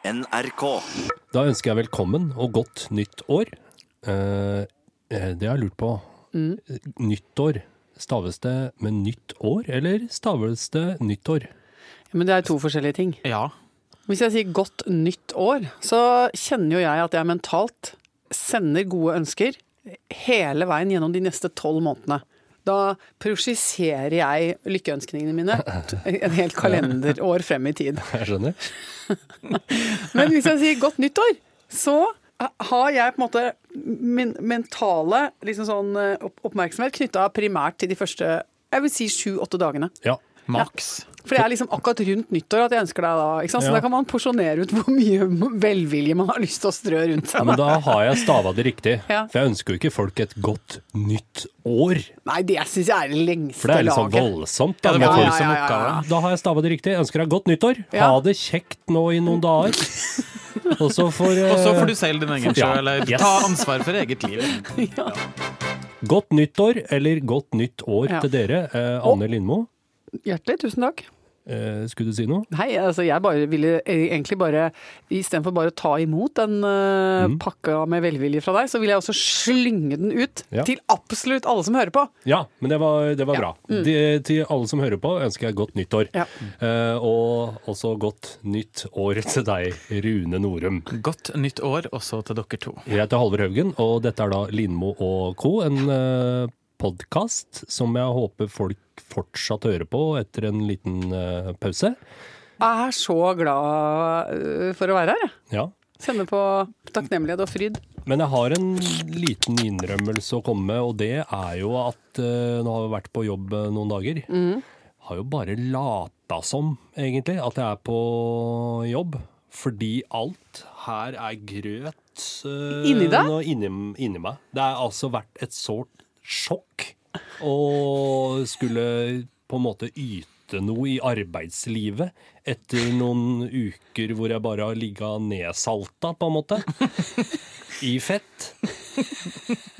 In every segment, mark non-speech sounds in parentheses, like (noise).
NRK. Da ønsker jeg velkommen og godt nytt år. Eh, eh, det har jeg lurt på. Nyttår, staves det med nytt år, eller staves det nyttår? Men det er to forskjellige ting. Ja. Hvis jeg sier godt nytt år, så kjenner jo jeg at jeg mentalt sender gode ønsker hele veien gjennom de neste tolv månedene. Da prosjiserer jeg lykkeønskningene mine (laughs) en hel kalenderår frem i tid. (laughs) Jeg skjønner. (laughs) Men hvis jeg sier godt nyttår, så har jeg på en måte min mentale liksom sånn, eh, oppmerksomhet knytta primært til de første jeg vil si sju-åtte dagene. Ja. Maks. For det er liksom akkurat rundt nyttår at jeg ønsker deg da. Ikke sant? Så Ja. da kan man porsjonere ut hvor mye velvilje man har lyst til å strø rundt seg. Men da har jeg stava det riktig. Ja. For jeg ønsker jo ikke folk et godt nytt år. Nei, det syns jeg er det lengste For det er sånn laget. voldsomt. Da, ja, ja, ja, ja. da har jeg stava det riktig. Jeg ønsker deg godt nyttår. Ja. Ha det kjekt nå i noen dager. (laughs) Og så får eh, Og så får du seile din egen sjø, Ja. eller Yes. ta ansvar for eget liv. (laughs) Godt nyttår, eller godt nytt år Ja. til dere. Eh, Anne Lindmo, Hjertelig, tusen takk. eh, skulle du si noe? Nei, altså jeg bare ville egentlig bare Istedenfor bare å ta imot den uh, Mm. pakka med velvilje fra deg, så vil jeg også slynge den ut Ja. til absolutt alle som hører på. Ja, men det var, det var Ja. bra. De, til alle som hører på, ønsker jeg godt nytt år. Ja. Eh, og også godt nytt år til deg, Rune Norum. Godt nytt år også til dere to. Jeg heter Halvor Haugen, og dette er da Lindmo og co., en uh, podkast som jeg håper folk fortsatt hører på etter en liten uh, pause. Jeg er så glad øh, for å være her, jeg. Ja. Kjenner på takknemlighet og fryd. Men jeg har en liten innrømmelse å komme med, og det er jo at uh, nå har jeg vært på jobb eh, noen dager. Har jo bare lata som, egentlig, at jeg er på jobb. Fordi alt her er grøt uh, Inni deg? Inni, inni meg. Det har altså vært et sårt sjokk å skulle på en måte yte noe i arbeidslivet etter noen uker hvor jeg bare har ligga nedsalta, på en måte. I fett.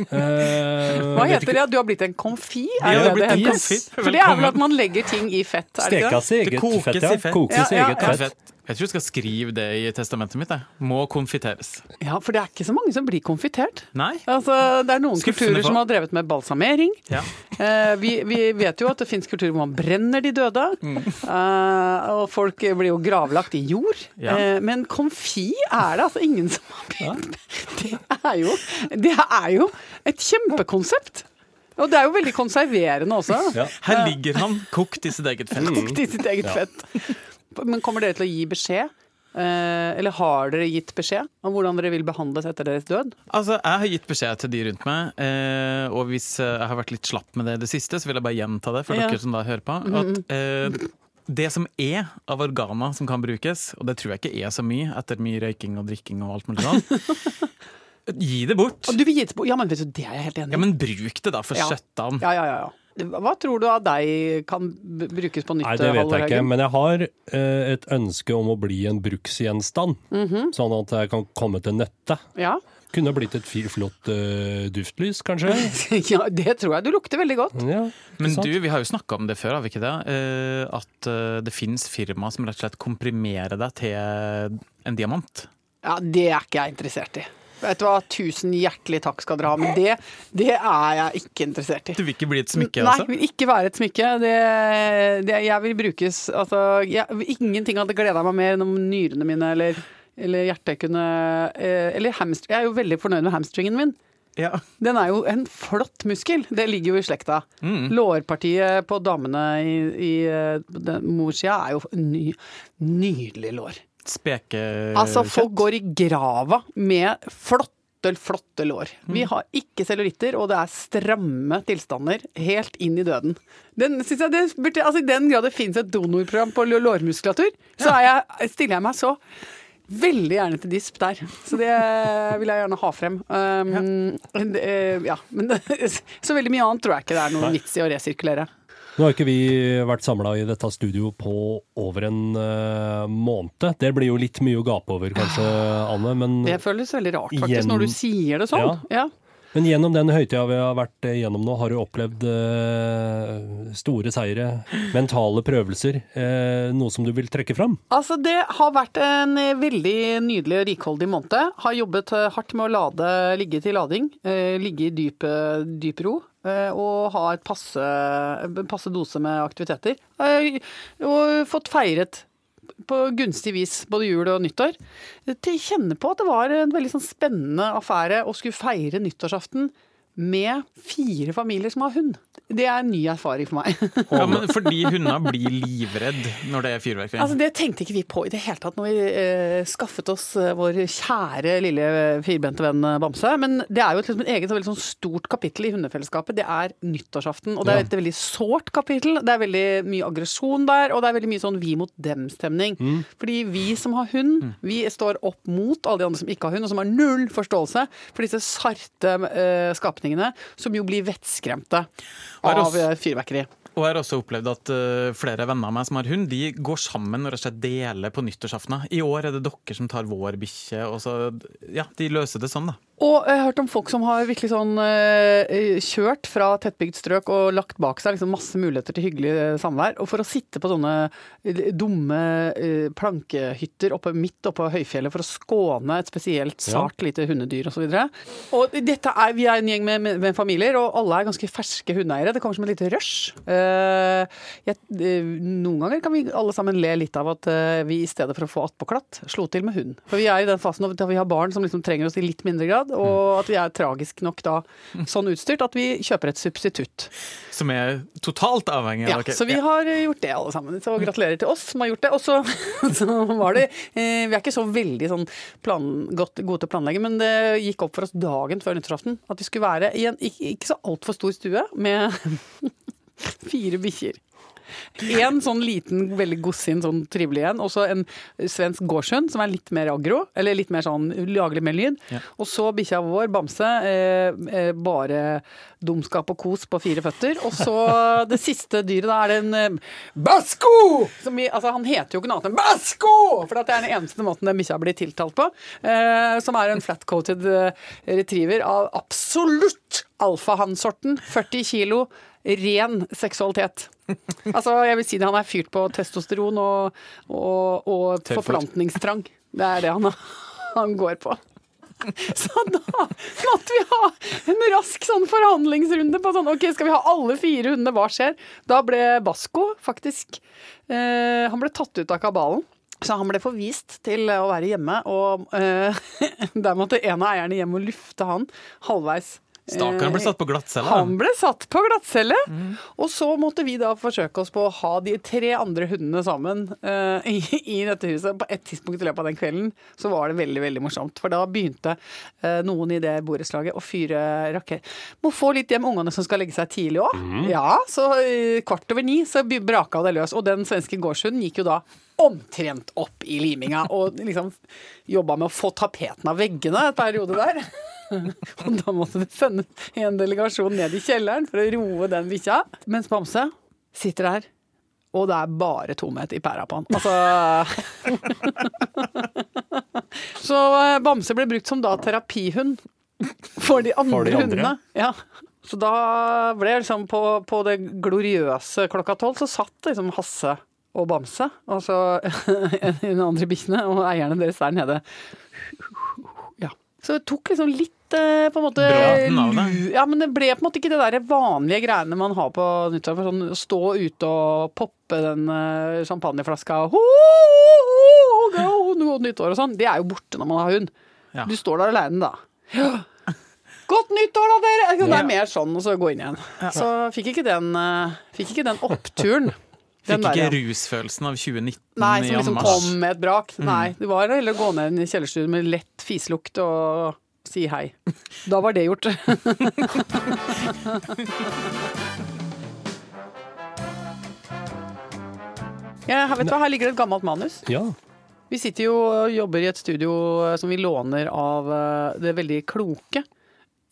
Uh, Hva heter det? Du har blitt en komfi? Ja, Er du det det en heter? konfi. For det er vel at man legger ting i fett, er det Stekas det? Det kokes fett, ja. i fett. Kokes Ja, ja, eget ja. fett. Jeg tror du skal skrive det i testamentet mitt. Jeg. Må konfiteres. Ja, for det er ikke så mange som blir konfitert. Nei? Altså, det er noen Skuffende kulturer som har drevet med balsamering. Ja. Eh, vi, vi vet jo at det fins kulturer hvor man brenner de døde. Eh, og folk blir jo gravlagt i jord. Ja. Eh, men konfi er det altså ingen som har begynt med. Det er jo, det er jo et kjempekonsept. Og det er jo veldig konserverende også. Ja. Her ligger han kokt i sitt eget fett. Kokt i sitt eget fett. Men kommer dere til å gi beskjed? Eh, eller har dere gitt beskjed om hvordan dere vil behandles etter deres død? Altså, Jeg har gitt beskjed til de rundt meg, eh, og hvis jeg har vært litt slapp med det i det siste, så vil jeg bare gjenta det for Ja. dere som da hører på. At eh, det som er av organer som kan brukes, og det tror jeg ikke er så mye etter mye røyking og drikking og alt mulig sånn, (laughs) gi det bort. Og du vil gi det bort? Ja, men vet du, det er jeg helt enig i. Ja, men bruk det, da, for Ja. søttan. Ja, ja, ja, ja. Hva tror du av deg kan brukes på nytt? Nei, det vet jeg ikke. Men jeg har eh, et ønske om å bli en bruksgjenstand. Mhm. Sånn at jeg kan komme til nytte. Ja. Kunne blitt et flott uh, duftlys, kanskje. (laughs) ja, det tror jeg du lukter veldig godt. Ja, Men sant? du, vi har jo snakka om det før, har vi ikke det? Uh, at uh, det fins firma som rett og slett komprimerer deg til en diamant. Ja, det er ikke jeg interessert i. Vet du hva, tusen hjertelig takk skal dere ha, men det, det er jeg ikke interessert i. Du vil ikke bli et smykke, Nei, altså? vil ikke være et smykke. Det, det, jeg vil brukes altså, jeg, Ingenting hadde gleda meg mer enn om nyrene mine eller, eller hjertet kunne eh, Eller hamstring. Jeg er jo veldig fornøyd med hamstringen min. Ja. Den er jo en flott muskel. Det ligger jo i slekta. Mm. Lårpartiet på damene i, i eh, morssida er jo ny, nydelig lår. Spekekjøtt. Altså, folk går i grava med flotte, flotte lår. Mm. Vi har ikke cellulitter, og det er stramme tilstander helt inn i døden. Den, jeg det, altså, I den grad det finnes et donorprogram på lårmuskulatur, så jeg, stiller jeg meg så veldig gjerne til disp der. Så det vil jeg gjerne ha frem. Um, det, eh, ja. Men det, (laughs) så veldig mye annet tror jeg ikke det er noen vits i å resirkulere. Nå har ikke vi vært samla i dette studio på over en uh, måned. Det blir jo litt mye å gape over, kanskje, Anne. Men Det føles veldig rart faktisk Igjen- når du sier det sånn. Ja. Men gjennom den høytida vi har vært gjennom nå, har du opplevd eh, store seire, mentale prøvelser, eh, noe som du vil trekke fram? Altså, det har vært en veldig nydelig og rikholdig måned. Har jobbet eh, hardt med å lade, ligge til lading, eh, ligge i dyp, eh, dyp ro. eh, Og ha et passe, passe dose med aktiviteter. Eh, Og fått feiret på gunstig vis både jul og nyttår. Til kjenne på at det var en veldig sånn spennende affære å skulle feire nyttårsaften med fire familier som har hund. Det er en ny erfaring for meg. (laughs) Ja, men fordi hundene blir livredd når det er fyrverkeri. Altså, det tenkte ikke vi på i det hele tatt når vi eh, skaffet oss eh, vår kjære lille firbente venn eh, Bamse. Men det er jo et, liksom, et eget og veldig sånn stort kapittel i hundefellesskapet. Det er nyttårsaften. Og det er et veldig sårt kapittel. Det er veldig mye aggresjon der, og det er veldig mye sånn vi mot dem-stemning. Fordi vi som har hund, vi står opp mot alle de andre som ikke har hund, og som har null forståelse for disse sarte eh, skapningene, som jo blir vettskremte av eh, fyrverkeri. Og jeg har også opplevd at eh, flere venner av meg som har hund, de går sammen og deler på nyttårsaften. I år er det dere som tar vår bikkje, Ja, de løser det sånn, da. Og jeg har hørt om folk som har virkelig sånn eh, kjørt fra tettbygd strøk og lagt bak seg liksom masse muligheter til hyggelig eh, samvær. Og for å sitte på sånne eh, dumme eh, plankehytter oppe, midt oppe på høyfjellet for å skåne et spesielt sart lite hundedyr osv. Og, og dette er, vi er en gjeng med, med, familier, og alle er ganske ferske hundeeiere. Det kommer som et lite rush. Jeg, noen ganger kan vi alle sammen le litt av at vi i stedet for å få attpåklatt, slo til med hund. For vi er i den fasen da vi har barn som liksom trenger oss i litt mindre grad, og at vi er tragisk nok da sånn utstyrt at vi kjøper et substitutt. Som er totalt avhengig Ja, av dere. så vi har gjort det alle sammen. Så gratulerer til oss som har gjort det. Og så, (laughs) så var det eh, Vi er ikke så veldig sånn plan, godt, gode til å planlegge, men det gikk opp for oss dagen før nyttårsaften at vi skulle være i en ikke, ikke så altfor stor stue med (laughs) fire bikkjer. En sånn liten, veldig gossin, sånn trivelig en, og så en svensk gårdshund som er litt mer aggro, eller litt mer sånn, lager litt mer lyd. Ja. Og så bikkja vår, Bamse, eh, eh, bare dumskap og kos på fire føtter. Og så (laughs) det siste dyret, da er det en eh, Basko! Som vi, altså, han heter jo ikke noe annet enn Basko! For det er den eneste måten den bikkja blir tiltalt på. Eh, som er en flat-coated eh, retriever av absolutt alfahann-sorten. 40 kilo, ren seksualitet. Altså, jeg vil si det, Han er fyrt på testosteron og, og, og forplantningstrang. Det er det han, han går på. Så da måtte vi ha en rask sånn forhandlingsrunde på sånn OK, skal vi ha alle fire hundene, hva skjer? Da ble Basko faktisk eh, Han ble tatt ut av kabalen. Så han ble forvist til å være hjemme, og eh, (laughs) der måtte en av eierne hjem og lufte han halvveis. Stakkaren ble Eh, satt på glattcelle. han ble satt på glattcelle, og så måtte vi da forsøke oss på å ha de tre andre hundene sammen uh, (laughs) i, i dette huset. På et tidspunkt i løpet av den kvelden så var det veldig veldig morsomt. For da begynte uh, noen i det borettslaget å fyre rakett. Må få litt hjem ungene som skal legge seg tidlig òg. Ja, så uh, kvart over ni så braka det løs. Og den svenske gårdshunden gikk jo da omtrent opp i liminga og liksom jobba med å få tapeten av veggene et periode der. (laughs) (laughs) Og da måtte vi sende en delegasjon ned i kjelleren for å roe den bikkja. Mens Bamse sitter der, og det er bare tomhet i pæra på han. Altså (laughs) Så eh, Bamse ble brukt som da terapihund for de andre, For de andre. hundene. Ja. Så da ble jeg liksom på, på det gloriøse klokka tolv, så satt liksom Hasse og Bamse, og så (laughs) de andre bikkjene, og eierne deres der nede. Ja. Så det tok liksom litt på en måte. Ja, men det ble på en måte ikke det der vanlige greiene man har på nyttår. Sånn stå ute og poppe den eh, champagneflaska ho, ho, ho, go, godt nyttår og sånn. Det er jo borte når man har hund. Ja. Du står der aleine da. Ja. (gasps) Godt nyttår, da, dere! Det er mer sånn, og så gå inn igjen. Så fikk ikke den, eh, fikk ikke den oppturen. (laughs) Den Fikk ikke der, ja. rusfølelsen av 2019 Nei, som liksom kom med et brak. Nei, det var heller å gå ned i en kjellerstue med lett fislukt og si hei. Da var det gjort. Ja, her, vet du hva, her ligger det et gammelt manus. Ja. Vi sitter jo og jobber i et studio eh, som vi låner av eh, det veldig kloke,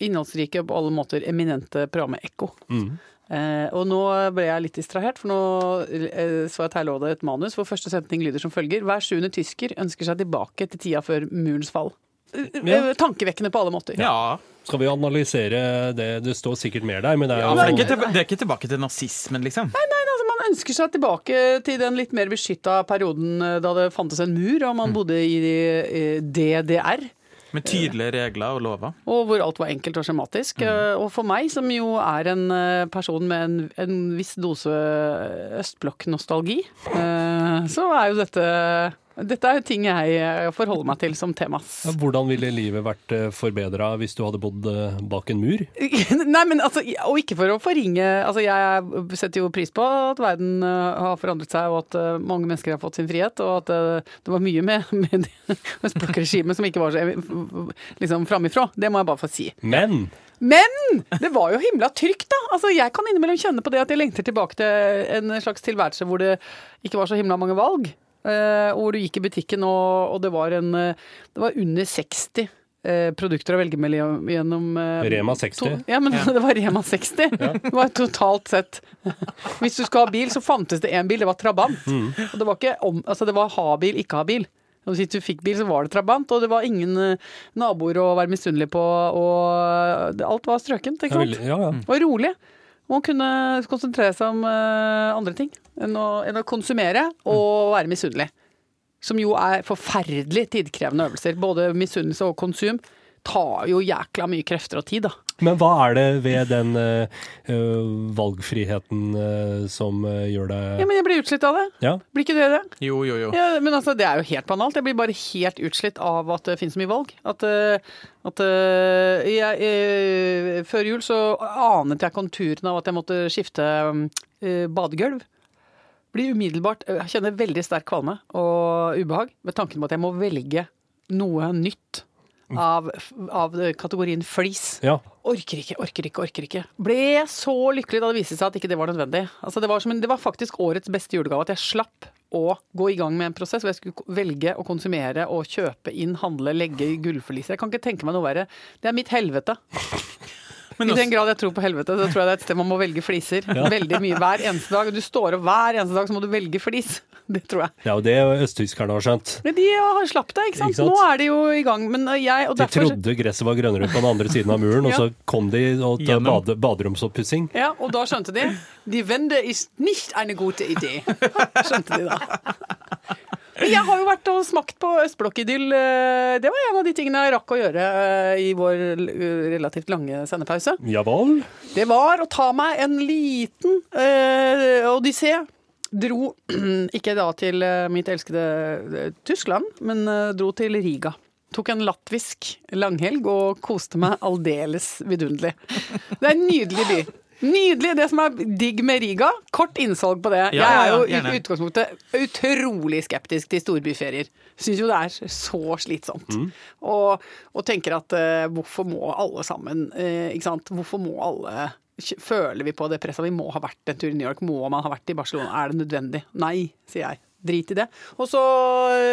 innholdsrike, på alle måter eminente programmet Ekko. Mm. Eh, og nå ble jeg litt distrahert, for nå eh, så jeg at her lå det et manus hvor første setning lyder som følger. Hver sjuende tysker ønsker seg tilbake til tida før murens fall. Eh, tankevekkende på alle måter. Ja, Skal vi analysere det? Det står sikkert mer der, men det er ja det, er ikke, det er ikke tilbake til nazismen, liksom. Altså, man ønsker seg tilbake til den litt mer beskytta perioden eh, da det fantes en mur, og man bodde i eh, DDR. Med tydelige regler og lover. Og hvor alt var enkelt og skjematisk. Mm. Og for meg, som jo er en eh, person med en, en viss dose østblokk-nostalgi, så er jo dette dette er jo ting jeg eh, forholder meg til som temas. Hvordan ville livet vært forbedra hvis du hadde bodd eh, bak en mur? (laughs) Nei, men altså, Og ikke for å forringe altså Jeg setter jo pris på at verden eh, har forandret seg, og at eh, mange mennesker har fått sin frihet, og at eh, det var mye med, (laughs) med det språkregimet som ikke var så eh, liksom framifrå. Det må jeg bare få si. Men Men det var jo himla trygt, da. Altså, jeg kan innimellom kjenne på det at jeg lengter tilbake til en slags tilværelse hvor det ikke var så himla mange valg. Eh, og hvor du gikk i butikken, og, og det var en eh, Det var under 60 eh, produkter å velge mellom gjennom eh, Rema 60. To, ja, men (laughs) det var Rema 60. Det var totalt sett Hvis du skulle ha bil, så fantes det én bil, det var Trabant. Mm. Og det var ikke om, altså det var ha bil, ikke ha bil. Og hvis du fikk bil, så var det Trabant, og det var ingen eh, naboer å være misunnelig på, og alt var strøkent, ikke sant? ja, ja. Og rolig. Man kunne konsentrere seg om eh, andre ting enn å, enn å konsumere og være misunnelig. Som jo er forferdelig tidkrevende øvelser. Både misunnelse og konsum tar jo jækla mye krefter og tid, da. Men hva er det ved den eh, eh, valgfriheten uh, som uh, gjør Ja, men jeg blir utslitt av det. Ja. Blir ikke det det? Jo, jo, jo. Ja, men altså, det er jo helt banalt. Jeg blir bare helt utslitt av at det finnes så mye valg. At, at jeg, Før jul så anet jeg konturene av at jeg måtte skifte eh, badegulv. Blir umiddelbart Jeg kjenner veldig sterk kvalme og ubehag ved tanken på at jeg må velge noe nytt av, av kategorien flis. ja. Orker ikke, orker ikke, orker ikke. Ble så lykkelig da det viste seg at ikke det var nødvendig. Altså det, var som en, det var faktisk årets beste julegave at jeg slapp å gå i gang med en prosess hvor jeg skulle velge å konsumere og kjøpe inn, handle, legge i gullforliset. Jeg kan ikke tenke meg noe verre. Det er mitt helvete. Men I også, den grad jeg tror på helvete, så tror jeg det er et sted man må velge fliser. Veldig mye hver eneste dag. Du står opp hver eneste dag, så må du velge flis. (laughs) Det tror jeg. Ja, og det østtyskerne har skjønt. Men de har slapp det, ikke sant? Ikke sant? Nå er de jo i gang. Men jeg, og derfor... De trodde gresset var grønnere på den andre siden av muren, og (laughs) så kom de og ta bade, baderomsoppussing. Ja, og da skjønte de Die Wende ist nicht eine gute Idee. (laughs) Skjønte de da. Jeg har jo vært og smakt på østblokkidyll. eh, Det var en av de tingene jeg rakk å gjøre eh, i vår eh, relativt lange sendepause. Ja vel? Det var å ta meg en liten uh, odyssé. Dro (clears throat) ikke da til mitt elskede Tyskland, men dro til Riga. Tok en latvisk langhelg og koste meg aldeles vidunderlig. Det er en nydelig by. Nydelig! Det som er digg med Riga, kort innsalg på det. Ja, Jeg er jo ja, i utgangspunktet utrolig skeptisk til storbyferier. Syns jo det er så slitsomt. Og, og tenker at uh, hvorfor må alle sammen uh, Ikke sant? Hvorfor må alle Føler vi på det presset? Vi må ha vært en tur i New York. Må man ha vært i Barcelona? Er det nødvendig? Nei, sier jeg. Drit i det. Og så,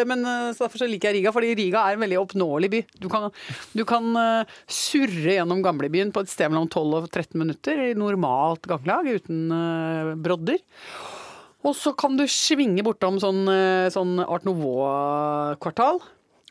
men eh, så Derfor så liker jeg Riga, fordi Riga er en veldig oppnåelig by. Du kan, du kan eh, surre gjennom gamlebyen på et sted mellom 12 og 13 minutter i normalt ganglag uten eh, brodder. Og så kan du svinge bortom sånn, sånn Art Nouveau-kvartal.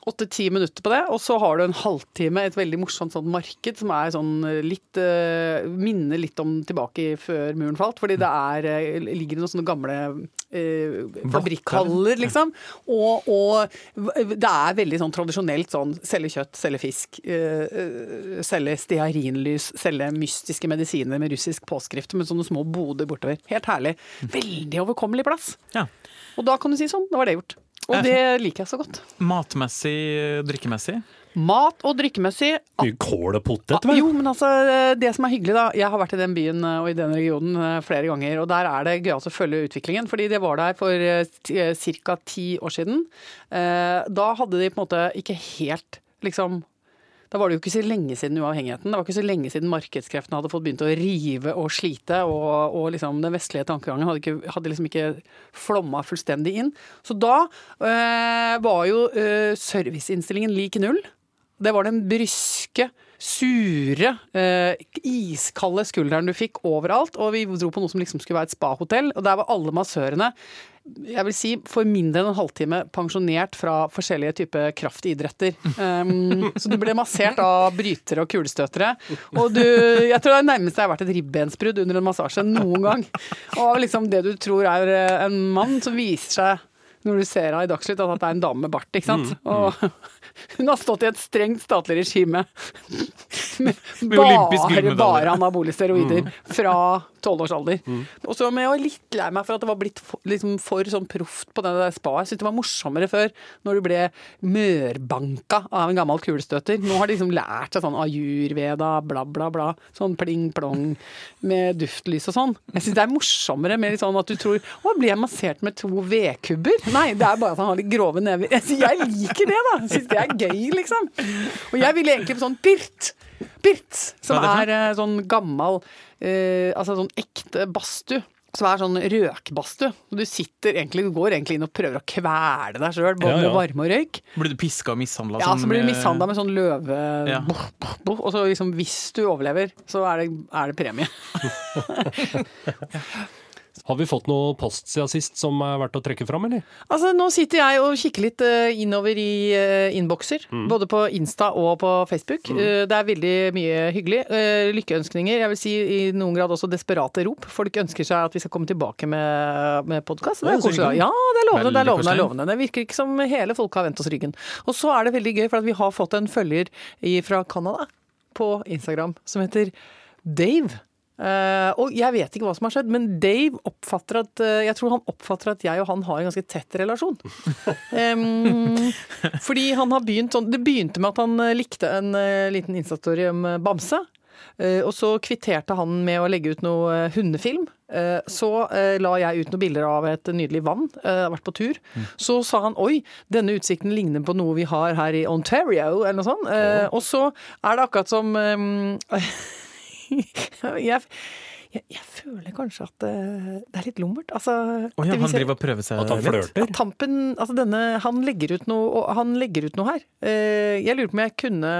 Åtte-ti minutter på det, og så har du en halvtime et veldig morsomt sånn marked som er sånn litt uh, Minner litt om tilbake i før muren falt. Fordi det er, uh, ligger noen sånne gamle uh, fabrikkhaller, liksom. Og, og det er veldig sånn tradisjonelt sånn selge kjøtt, selge fisk, uh, eh, selge stearinlys, selge mystiske medisiner med russisk påskrift med sånne små boder bortover. Helt herlig. Veldig overkommelig plass. ja. Og da kan du si sånn, da var det gjort. Og det liker jeg så godt. Matmessig, drikkemessig. Mat og drikkemessig Mye kål og potet, vel? Jo, men altså, det som er hyggelig, da Jeg har vært i den byen eh, og i den regionen eh, flere ganger, og der er det gøyalt å følge utviklingen. Fordi det var der for ca. ti år siden. Eh, Da hadde de på en måte ikke helt liksom da var det jo ikke så lenge siden uavhengigheten. Det var ikke så lenge siden markedskreftene hadde fått begynt å rive og slite, og, og liksom den vestlige tankegangen hadde, ikke, hadde liksom ikke flomma fullstendig inn. Så da øh, var jo øh, serviceinnstillingen lik null. Det var den bryske, sure, eh, iskalde skulderen du fikk overalt. Og vi dro på noe som liksom skulle være et spahotell, og der var alle massørene jeg vil si for mindre enn en halvtime pensjonert fra forskjellige typer kraftidretter. Um, så du ble massert av brytere og kulestøtere. Og du, jeg tror det er nærmest jeg har vært et ribbensbrudd under en massasje noen gang. Og liksom det du tror er eh, en mann, som viser seg når du ser henne i Dagsnytt, at det er en dame med bart. ikke sant? Og hun har stått i et strengt statlig regime. (laughs) Med bare, bare anabole steroider fra tolvårsalder. Og så var jeg litt lei meg for at det var blitt for, liksom for sånn proft på det der spaet. Jeg syntes det var morsommere før, når du ble mørbanka av en gammel kulestøter. Nå har de liksom lært seg sånn ajurveda, bla, bla, bla. Sånn pling-plong med duftlys og sånn. Jeg syns det er morsommere med litt sånn at du tror Å, blir jeg massert med to vedkubber? Nei, det er bare at han har litt grove never. Jeg, liker det, da. Syns det er gøy, liksom. Og jeg ville egentlig på sånn Birt. Birt, som er er eh, sånn gammel eh, Altså sånn ekte badstue. Som er sånn røkbadstue. Du sitter egentlig, du går egentlig inn og prøver å kvele deg sjøl, både Ja, ja. med varme og røyk. Blir du piska og mishandla? Ja, så blir du mishandla med sånn løve... Ja. Boh, boh, boh. Og så liksom, hvis du overlever, så er det, er det premie. (laughs) (laughs) Har vi fått noe post siden sist som er verdt å trekke fram, eller? Altså, Nå sitter jeg og kikker litt eh, innover i uh, innbokser. Både på Insta og på Facebook. Eh, det er veldig mye hyggelig. Lykkeønskninger. Jeg vil si i noen grad også desperate rop. Folk ønsker seg at vi skal komme tilbake med, med podkast. Det er koselig. Ja, det er lovende. Det er lovende, det er lovende. Det virker ikke som hele folket har vendt oss ryggen. Og så er det veldig gøy, for at vi har fått en følger fra Canada på Instagram som heter Dave. Eh, og jeg vet ikke hva som har skjedd, men Dave oppfatter at uh, Jeg tror han oppfatter at jeg og han har en ganske tett relasjon. (laughs) um, fordi han har begynt sånn Det begynte med at han eh, likte en liten Insta-story om bamse. Og så kvitterte han med å legge ut noe hundefilm. Så la jeg ut noen bilder av et nydelig vann. Jeg har vært på tur. Så sa han oi, denne utsikten ligner på noe vi har her i Ontario, eller noe sånt. Og så er det akkurat som (laughs) (laughs) jeg, jeg, jeg føler kanskje at eh, det er litt lummert. Altså, Å at ja, det han driver og prøver seg At han litt. at Tampen, altså denne, han legger ut noe, og han legger ut noe her. Eh, jeg lurer på om jeg kunne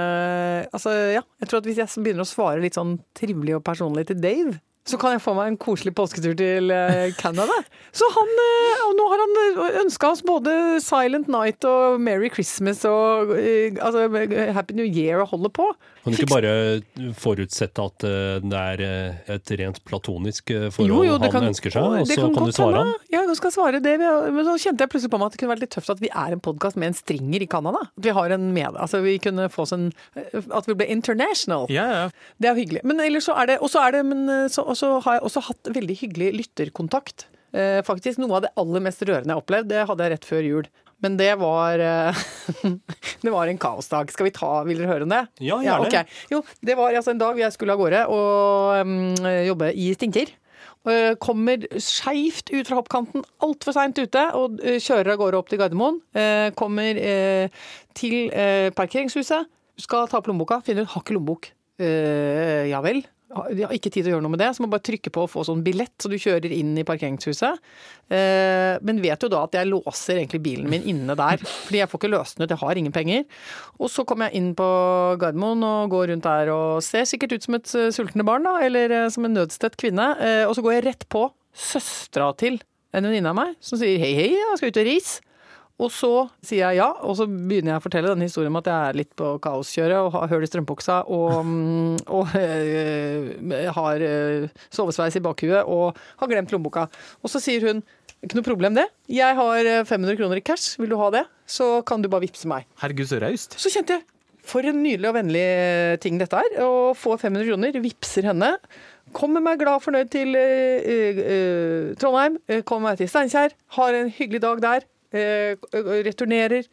Altså, ja. Jeg tror at hvis jeg begynner å svare litt sånn trivelig og personlig til Dave, så kan jeg få meg en koselig påsketur til eh, Canada. Så han eh, Og nå har han ønska oss både Silent Night og Merry Christmas og eh, altså, Happy New Year og holder på. Kan du ikke bare forutsette at eh, det er eh, et rent platonisk forhold forhold jo, han kan- ønsker seg, og så kan kan, du svare han? Ja, jeg skal svare det. Men så kjente jeg plutselig på meg at det kunne vært litt tøft at vi er en podkast med en stringer i Canada. At vi har en med, altså vi kunne få oss en At vi ble international. Ja, ja. Det er hyggelig. Men ellers så er det Og så er det Men eh, så, og så har jeg også hatt veldig hyggelig lytterkontakt. Eh, faktisk noe av det aller mest rørende jeg har opplevd, det hadde jeg rett før jul. Men det var eh, (laughs) Det var en kaosdag. Skal vi ta Vil dere høre om det? Ja, gjerne. ok. Jo, det var altså en dag jeg skulle av gårde og um, jobbe i Stinker. Kommer skeivt ut fra hoppkanten, altfor seint ute, og eh, kjører av gårde opp til Gardermoen. Kommer til parkeringshuset, skal ta opp lommeboka, finner ut har ikke lommebok. Ja vel. Jeg har ikke tid til å gjøre noe med det, så må bare trykke på og få sånn billett, så du kjører inn i parkeringshuset. Eh, men vet jo da at jeg låser egentlig bilen min inne der, fordi jeg får ikke løst den ut, jeg har ingen penger. Og så kommer jeg inn på Gardermoen og går rundt der og ser sikkert ut som et eh, sultne barn, da, eller eh, som en nødstedt kvinne. Og så går jeg rett på søstera til en venninne av meg, som sier hei, hei, jeg skal ut og reise. Og så sier jeg ja, og så begynner jeg å fortelle denne historien om at jeg er litt på kaoskjøret og har høl i strømpebuksa og, mm, og øh, har øh, sovesveis i bakhuet og har glemt lommeboka. Og så sier hun ikke noe problem det, jeg har øh, 500 kroner i cash, vil du ha det? Så kan du bare vippse meg. Herregud, så raust. Så kjente jeg for en nydelig og vennlig ting dette er. Å få 500 kroner, vippser henne. Kommer meg glad fornøyd til eh, eh, Trondheim. eh, Kommer meg til Steinkjer. Har en hyggelig dag der. Eh, returnerer.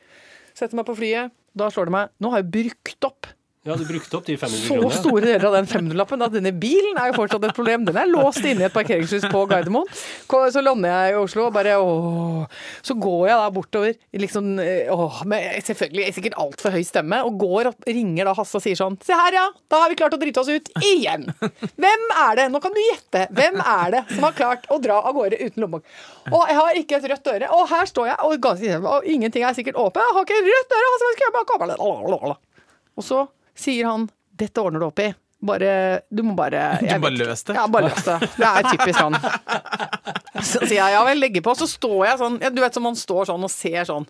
Setter meg på flyet. Da slår det meg Nå har jeg brukt opp Ja, du brukte opp de 500 så kronene. store deler av den 500-lappen at denne bilen er jo fortsatt et problem. Den er låst inne i et parkeringshus på Gardermoen. Så lander jeg i Oslo og bare åh. Så går jeg da bortover liksom, eh, åh, med selvfølgelig sikkert altfor høy stemme og går og ringer da Hasse og sier sånn Se her, ja! Da har vi klart å drite oss ut igjen! Hvem er det? Nå kan du gjette. Hvem er det som har klart å dra av gårde uten lommebok? Og jeg har ikke et rødt øre. Og her står jeg, og, ganske, og ingenting er sikkert åpent. Jeg har ikke et rødt øre! Hva skal jeg gjøre? Og så sier han 'dette ordner du opp i'. Bare, du må bare (laughs) Du bare løs det. Ja, bare løs det. Det er typisk sånn. Så sier jeg ja vel, legger på. Så står jeg sånn, ja, du vet som man står sånn og ser sånn.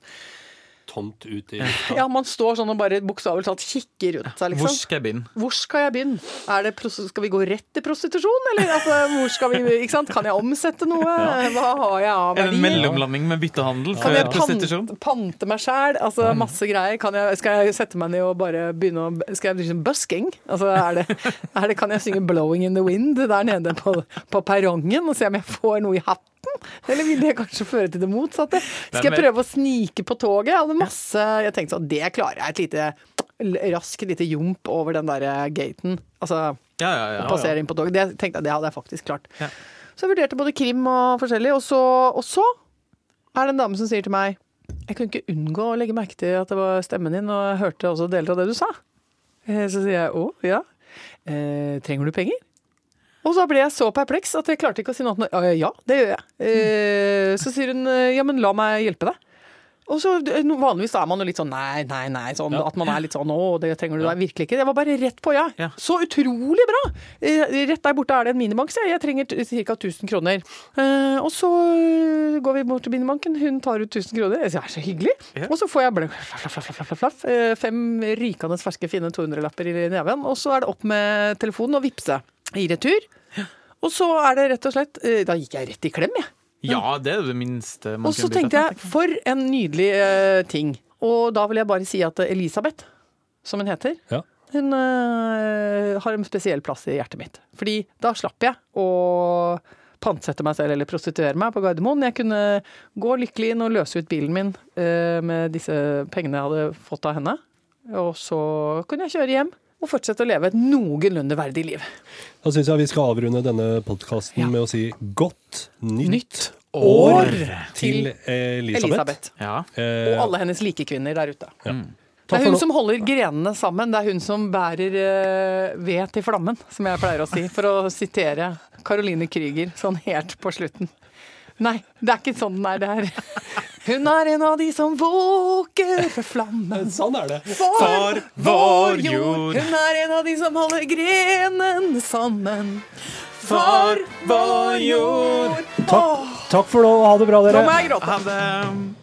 Tomt ut i (laughs) lufta. Ja, man står sånn og bare bokstavelig talt kikker rundt seg, liksom. Hvor skal jeg begynne? Hvor skal jeg begynne? Er det, pros- skal vi gå rett til prostitusjon, eller altså, hvor skal vi, ikke sant? Kan jeg omsette noe? Hva har jeg av verdi? en mellomlanding med byttehandel Kan for jeg prostitusjon? pante, pante meg sjæl? Altså masse greier. Kan jeg, skal jeg sette meg ned og bare begynne å Skal jeg drive sånn busking? Altså, er det, er det, kan jeg synge 'Blowing in the Wind' der nede på, på perrongen og se om jeg får noe i hatten? Eller vil det kanskje føre til det motsatte? Skal jeg prøve å snike på toget? Jeg hadde masse Jeg tenkte sånn, det klarer jeg. Et lite raskt lite jump over den der gaten. Altså Ja, ja, ja. passere inn på toget. Det tenkte jeg, det hadde jeg faktisk klart. Ja. Så jeg vurderte både krim og forskjellig, og så, og så er det en dame som sier til meg Jeg kunne ikke unngå å legge merke til at det var stemmen din, og jeg hørte også deler av det du sa. Eh, Så sier jeg å, ja. Eh, trenger du penger? Og så ble jeg så perpleks at jeg klarte ikke å si noe annet. enn, Ja, det gjør jeg. Mm. Så sier hun ja, men la meg hjelpe deg. Og så eh, Vanligvis er man jo litt sånn nei, nei, nei. Sånn, Ja. At man er litt sånn å, det trenger du da virkelig ikke. Jeg var bare rett på, ja. Ja. Så utrolig bra! Eh, Rett der borte er det en minibank, så jeg, jeg trenger ca. 1000 kroner. Eh, og så går vi bort til minibanken, hun tar ut 1000 kroner. Jeg sier, Det er så hyggelig! Ja. Og så får jeg bare flaff, flaff, flaff, fem rykende ferske, fine 200-lapper i neven. Og så er det opp med telefonen og vippse i retur. Og så er det rett og slett eh, Da gikk jeg rett i klem, jeg. Ja, det er det minste man Og så tenkte jeg, for en nydelig uh, ting. Og da vil jeg bare si at Elisabeth, som hun heter, Ja. hun uh, har en spesiell plass i hjertet mitt. Fordi da slapp jeg å pantsette meg selv eller prostituere meg på Gardermoen. Jeg kunne gå lykkelig inn og løse ut bilen min uh, med disse pengene jeg hadde fått av henne. Og så kunne jeg kjøre hjem og fortsette å leve et noenlunde verdig liv. Da syns jeg vi skal avrunde denne podkasten Ja. med å si godt nytt, Nytt år år til Elisabeth. Elisabeth. Ja. Eh, Og alle hennes likekvinner der ute. ja. Det er hun som holder grenene sammen. Det er hun som bærer eh, ved til flammen, som jeg pleier å si. For å sitere Caroline Krüger sånn helt på slutten. Nei, det er ikke sånn den er. Det er Hun er en av de som våker (laughs) for flammen. Sånn er det. For vår jord. Hun er en av de som holder grenen sammen. For vår jord. Takk, takk for nå. Ha det bra, Nå dere. må jeg gråte. Ha det.